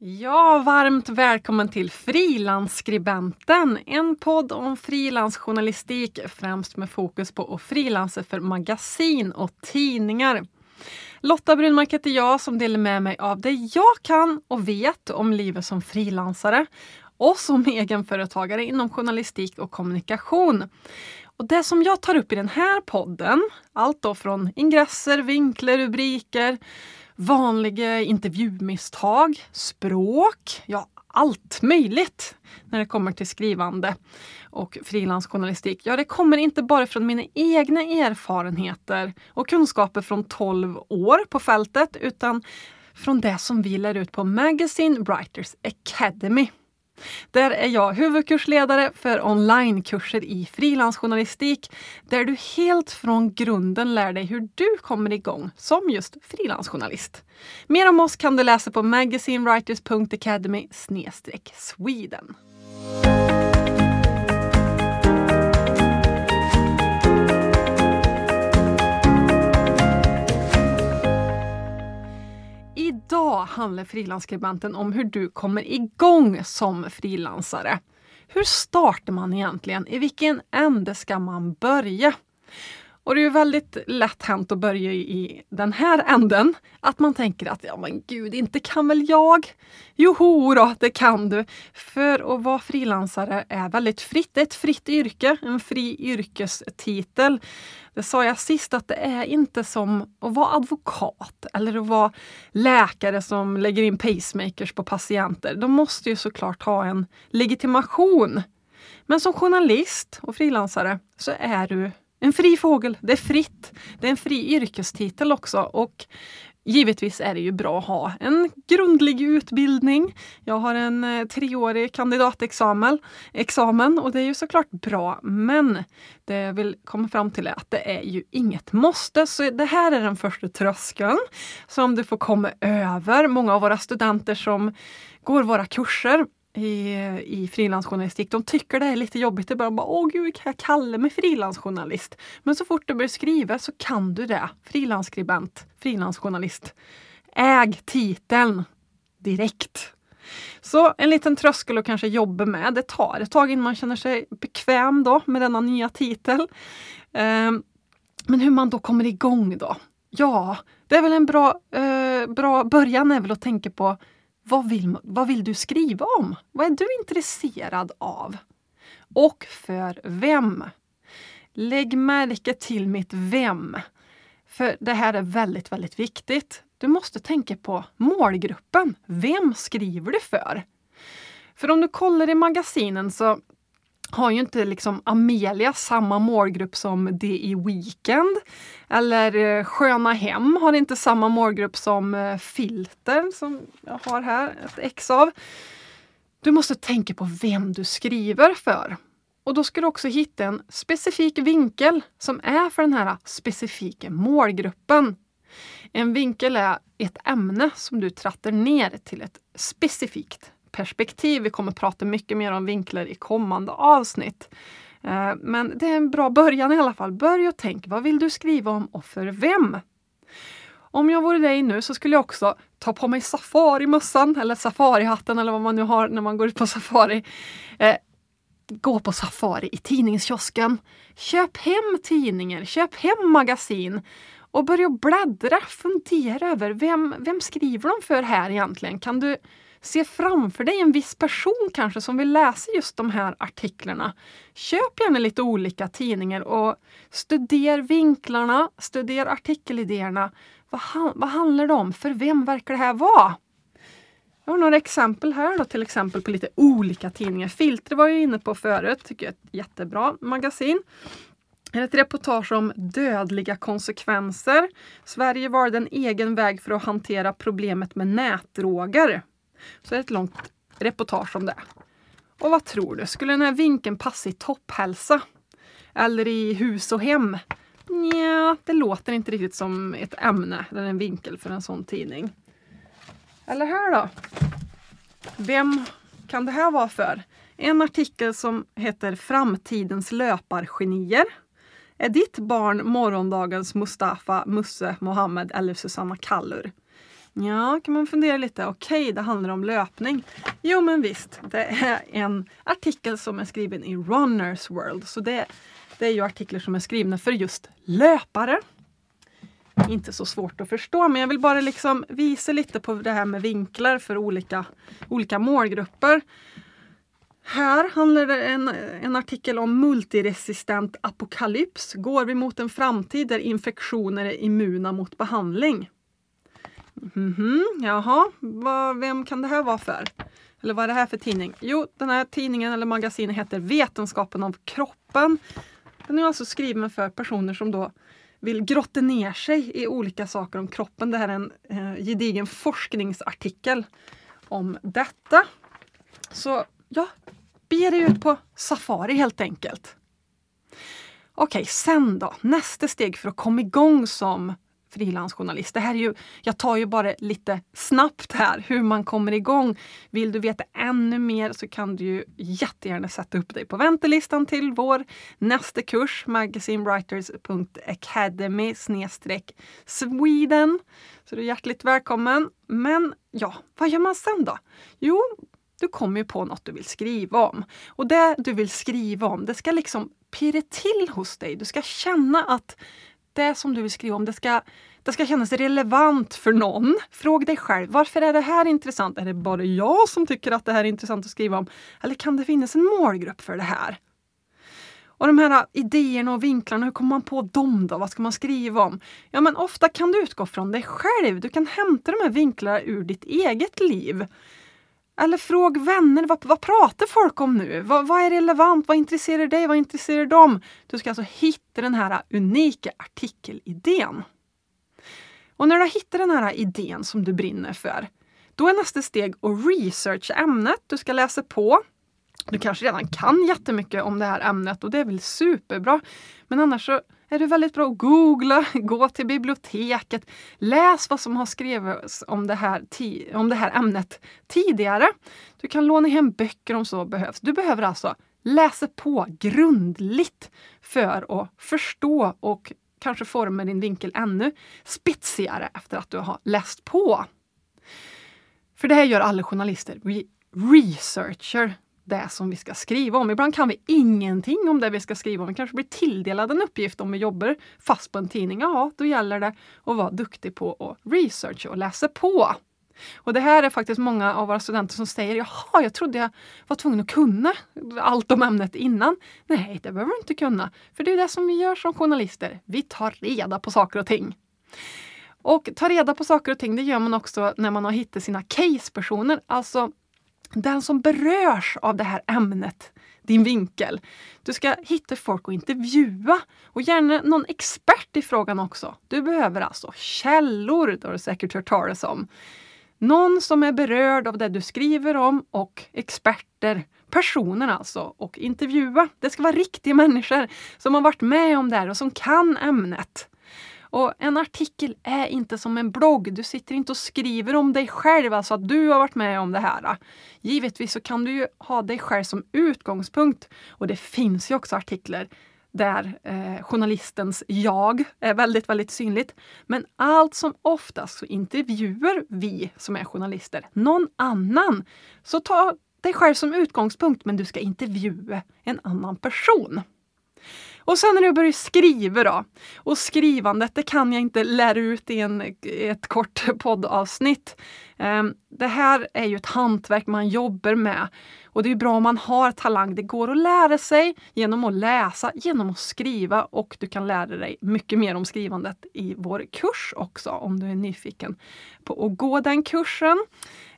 Ja, varmt välkommen till Frilansskribenten, en podd om frilansjournalistik främst med fokus på att frilansa för magasin och tidningar. Lotta Brunmark heter jag som delar med mig av det jag kan och vet om livet som frilansare och som egenföretagare inom journalistik och kommunikation. Och Det som jag tar upp i den här podden, allt då från ingresser, vinklar, rubriker, vanliga intervjumisstag, språk, ja allt möjligt när det kommer till skrivande och frilansjournalistik. Ja, det kommer inte bara från mina egna erfarenheter och kunskaper från 12 år på fältet utan från det som vi lär ut på Magazine Writers Academy. Där är jag huvudkursledare för onlinekurser i frilansjournalistik där du helt från grunden lär dig hur du kommer igång som just frilansjournalist. Mer om oss kan du läsa på magazinewriters.academy Sweden. Idag handlar frilansskribenten om hur du kommer igång som frilansare. Hur startar man egentligen? I vilken ände ska man börja? Och det är ju väldigt lätt hänt att börja i den här änden. Att man tänker att ja men gud, inte kan väl jag? Joho då, det kan du. För att vara frilansare är väldigt fritt. Det är ett fritt yrke, en fri yrkestitel. Det sa jag sist att det är inte som att vara advokat eller att vara läkare som lägger in pacemakers på patienter. De måste ju såklart ha en legitimation. Men som journalist och frilansare så är du en fri fågel, det är fritt. Det är en fri yrkestitel också och givetvis är det ju bra att ha en grundlig utbildning. Jag har en eh, treårig kandidatexamen examen, och det är ju såklart bra. Men det jag vill komma fram till är att det är ju inget måste. Så det här är den första tröskeln som du får komma över. Många av våra studenter som går våra kurser i, i frilansjournalistik, de tycker det är lite jobbigt. Det bara, bara åh gud, kan jag kalla mig frilansjournalist? Men så fort du börjar skriva så kan du det. Frilansskribent, frilansjournalist. Äg titeln direkt. Så en liten tröskel att kanske jobba med. Det tar ett tag innan man känner sig bekväm då med denna nya titel. Um, men hur man då kommer igång då? Ja, det är väl en bra, uh, bra början är väl att tänka på vad vill, vad vill du skriva om? Vad är du intresserad av? Och för vem? Lägg märke till mitt vem. För det här är väldigt, väldigt viktigt. Du måste tänka på målgruppen. Vem skriver du för? För om du kollar i magasinen så har ju inte liksom Amelia samma målgrupp som det i Weekend. Eller eh, Sköna Hem har inte samma målgrupp som eh, Filter som jag har här ett ex av. Du måste tänka på vem du skriver för. Och då ska du också hitta en specifik vinkel som är för den här specifika målgruppen. En vinkel är ett ämne som du trattar ner till ett specifikt perspektiv. Vi kommer prata mycket mer om vinklar i kommande avsnitt. Eh, men det är en bra början i alla fall. Börja och tänk, vad vill du skriva om och för vem? Om jag vore dig nu så skulle jag också ta på mig safarimössan eller safarihatten eller vad man nu har när man går ut på safari. Eh, gå på safari i tidningskiosken. Köp hem tidningar, köp hem magasin och börja bläddra, fundera över vem, vem skriver de för här egentligen? Kan du Se framför dig en viss person kanske som vill läsa just de här artiklarna. Köp gärna lite olika tidningar och studera vinklarna, studera artikelidéerna. Vad, vad handlar det om? För vem verkar det här vara? Jag har några exempel här då, till exempel på lite olika tidningar. Filter var jag inne på förut, tycker jag är ett jättebra magasin. Ett reportage om dödliga konsekvenser. Sverige valde en egen väg för att hantera problemet med nätdroger. Så det är ett långt reportage om det. Och vad tror du? Skulle den här vinkeln passa i topphälsa? Eller i hus och hem? Nja, det låter inte riktigt som ett ämne eller en vinkel för en sån tidning. Eller här då? Vem kan det här vara för? En artikel som heter Framtidens löpargenier. Är ditt barn morgondagens Mustafa, Musse, Mohammed eller Susanna Kallur? Ja, kan man fundera lite. Okej, okay, det handlar om löpning. Jo, men visst. Det är en artikel som är skriven i Runners World. Så det, det är ju artiklar som är skrivna för just löpare. Inte så svårt att förstå, men jag vill bara liksom visa lite på det här med vinklar för olika, olika målgrupper. Här handlar det en, en artikel om multiresistent apokalyps. Går vi mot en framtid där infektioner är immuna mot behandling? Mm -hmm, jaha, Va, vem kan det här vara för? Eller vad är det här för tidning? Jo, den här tidningen eller magasinet heter Vetenskapen om kroppen. Den är alltså skriven för personer som då vill grotta ner sig i olika saker om kroppen. Det här är en eh, gedigen forskningsartikel om detta. Så ja, bege dig ut på safari helt enkelt. Okej, sen då? Nästa steg för att komma igång som frilansjournalist. Det här är ju, jag tar ju bara lite snabbt här hur man kommer igång. Vill du veta ännu mer så kan du ju jättegärna sätta upp dig på väntelistan till vår nästa kurs magazinewriters.academy Sweden. Så du är hjärtligt välkommen. Men ja, vad gör man sen då? Jo, du kommer ju på något du vill skriva om. Och det du vill skriva om, det ska liksom pirra till hos dig. Du ska känna att det som du vill skriva om, det ska, det ska kännas relevant för någon. Fråga dig själv, varför är det här intressant? Är det bara jag som tycker att det här är intressant att skriva om? Eller kan det finnas en målgrupp för det här? Och de här idéerna och vinklarna, hur kommer man på dem då? Vad ska man skriva om? Ja, men ofta kan du utgå från dig själv. Du kan hämta de här vinklarna ur ditt eget liv. Eller fråga vänner, vad, vad pratar folk om nu? Vad, vad, är relevant? Vad intresserar dig? Vad intresserar dem? Du ska alltså hitta den här unika artikelidén. Och när du har hittat den här idén som du brinner för, då är nästa steg att researcha ämnet. Du ska läsa på. Du kanske redan kan jättemycket om det här ämnet och det är väl superbra. Men annars så är det väldigt bra att googla, gå till biblioteket, läs vad som har skrivits om det, här, om det här ämnet tidigare. Du kan låna hem böcker om så behövs. Du behöver alltså läsa på grundligt för att förstå och kanske forma din vinkel ännu spetsigare efter att du har läst på. För det här gör alla journalister. Vi researcher det som vi ska skriva om. Ibland kan vi ingenting om det vi ska skriva om. Vi kanske blir tilldelade en uppgift om vi jobbar fast på en tidning. Ja, då gäller det att vara duktig på att researcha och läsa på. Och det här är faktiskt många av våra studenter som säger Jaha, jag trodde jag var tvungen att kunna allt om ämnet innan. Nej, det behöver du inte kunna. För det är det som vi gör som journalister. Vi tar reda på saker och ting. Och ta reda på saker och ting, det gör man också när man har hittat sina casepersoner. Alltså den som berörs av det här ämnet, din vinkel. Du ska hitta folk att intervjua och gärna någon expert i frågan också. Du behöver alltså källor, det har du säkert hört talas om. Någon som är berörd av det du skriver om och experter, personer alltså, och intervjua. Det ska vara riktiga människor som har varit med om det här och som kan ämnet. Och en artikel är inte som en blogg. Du sitter inte och skriver om dig själv, alltså att du har varit med om det här. Givetvis så kan du ju ha dig själv som utgångspunkt. Och det finns ju också artiklar där eh, journalistens jag är väldigt, väldigt synligt. Men allt som oftast så intervjuar vi som är journalister någon annan. Så ta dig själv som utgångspunkt, men du ska intervjua en annan person. Och sen när jag börjar skriva då. Och skrivandet, det kan jag inte lära ut i en, ett kort poddavsnitt. Ehm, det här är ju ett hantverk man jobbar med. Och det är bra om man har talang. Det går att lära sig genom att läsa, genom att skriva och du kan lära dig mycket mer om skrivandet i vår kurs också om du är nyfiken på att gå den kursen.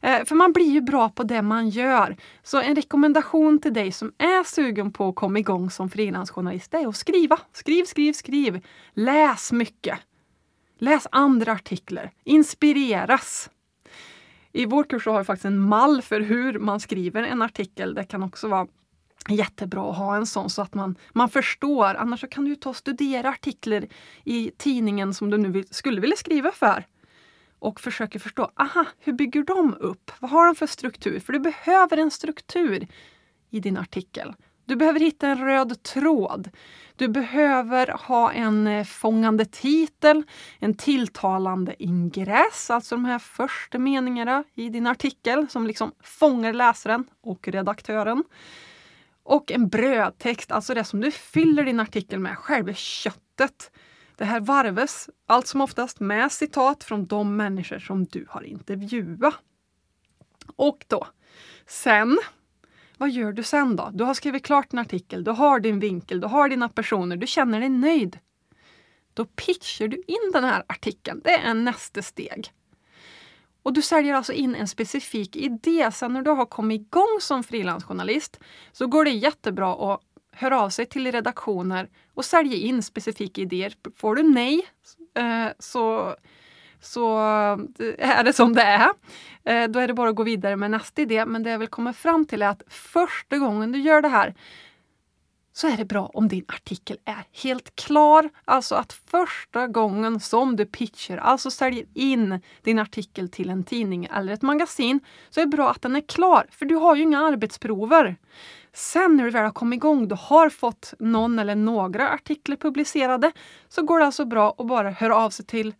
Eh, för man blir ju bra på det man gör. Så en rekommendation till dig som är sugen på att komma igång som frilansjournalist är att skriva. Skriv, skriv, skriv. Läs mycket. Läs andra artiklar. Inspireras. I vår kurs har vi faktiskt en mall för hur man skriver en artikel. Det kan också vara jättebra att ha en sån så att man, man förstår. Annars kan du ta och studera artiklar i tidningen som du nu vill, skulle vilja skriva för och försöker förstå, aha, hur bygger de upp? Vad har de för struktur? För du behöver en struktur i din artikel. Du behöver hitta en röd tråd. Du behöver ha en eh, fångande titel, en tilltalande ingress, alltså de här första meningarna i din artikel som liksom fångar läsaren och redaktören. Och en brödtext, alltså det som du fyller din artikel med, själva köttet. Det här varves allt som oftast med citat från de människor som du har intervjuat. Och då, sen vad gör du sen då? Du har skrivit klart en artikel, du har din vinkel, du har dina personer, du känner dig nöjd. Då pitchar du in den här artikeln. Det är nästa steg. Och du säljer alltså in en specifik idé. Sen när du har kommit igång som frilansjournalist så går det jättebra att hör av sig till redaktioner och sälja in specifika idéer. Får du nej eh, så så eh, är det som det är. Eh, då är det bara att gå vidare med nästa idé. Men det jag vill komma fram till är att första gången du gör det här så är det bra om din artikel är helt klar. Alltså att första gången som du pitchar, alltså säljer in din artikel till en tidning eller ett magasin, så är det bra att den är klar. För du har ju inga arbetsprover. Sen när du väl har kommit igång, du har fått någon eller några artiklar publicerade, så går det alltså bra att bara höra av sig till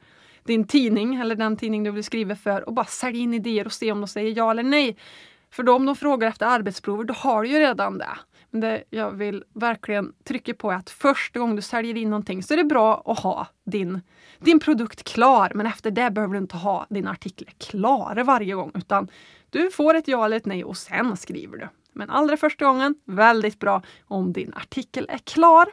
din tidning eller den tidning du vill skriva för och bara sälja in idéer och se om de säger ja eller nej. För då om de frågar efter arbetsprover, då har du ju redan det. Men det jag vill verkligen trycka på är att första gången du säljer in någonting så är det bra att ha din, din produkt klar. Men efter det behöver du inte ha dina artiklar klara varje gång utan du får ett ja eller ett nej och sen skriver du. Men allra första gången, väldigt bra om din artikel är klar.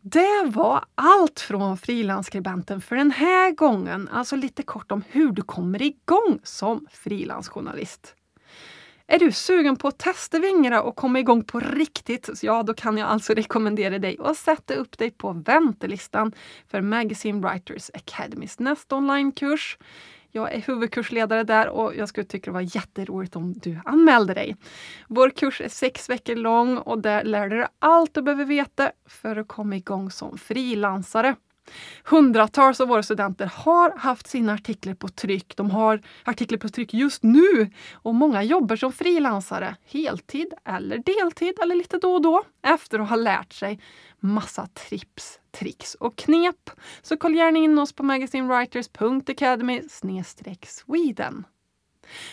Det var allt från frilansskribenten för den här gången. Alltså lite kort om hur du kommer igång som frilansjournalist. Är du sugen på att testa vingarna och komma igång på riktigt? Ja, då kan jag alltså rekommendera dig att sätta upp dig på väntelistan för Magazine Writers Academys nästa onlinekurs. Jag är huvudkursledare där och jag skulle tycka det var jätteroligt om du anmälde dig. Vår kurs är sex veckor lång och där lär du dig allt du behöver veta för att komma igång som frilansare. Hundratals av våra studenter har haft sina artiklar på tryck. De har artiklar på tryck just nu och många jobbar som frilansare heltid eller deltid eller lite då och då efter att ha lärt sig massa trips, tricks och knep. Så kolla gärna in oss på magazinewriters.academy Sweden.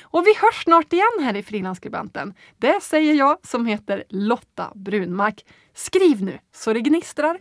Och vi hörs snart igen här i Frilansskribenten. Det säger jag som heter Lotta Brunmark. Skriv nu så det gnistrar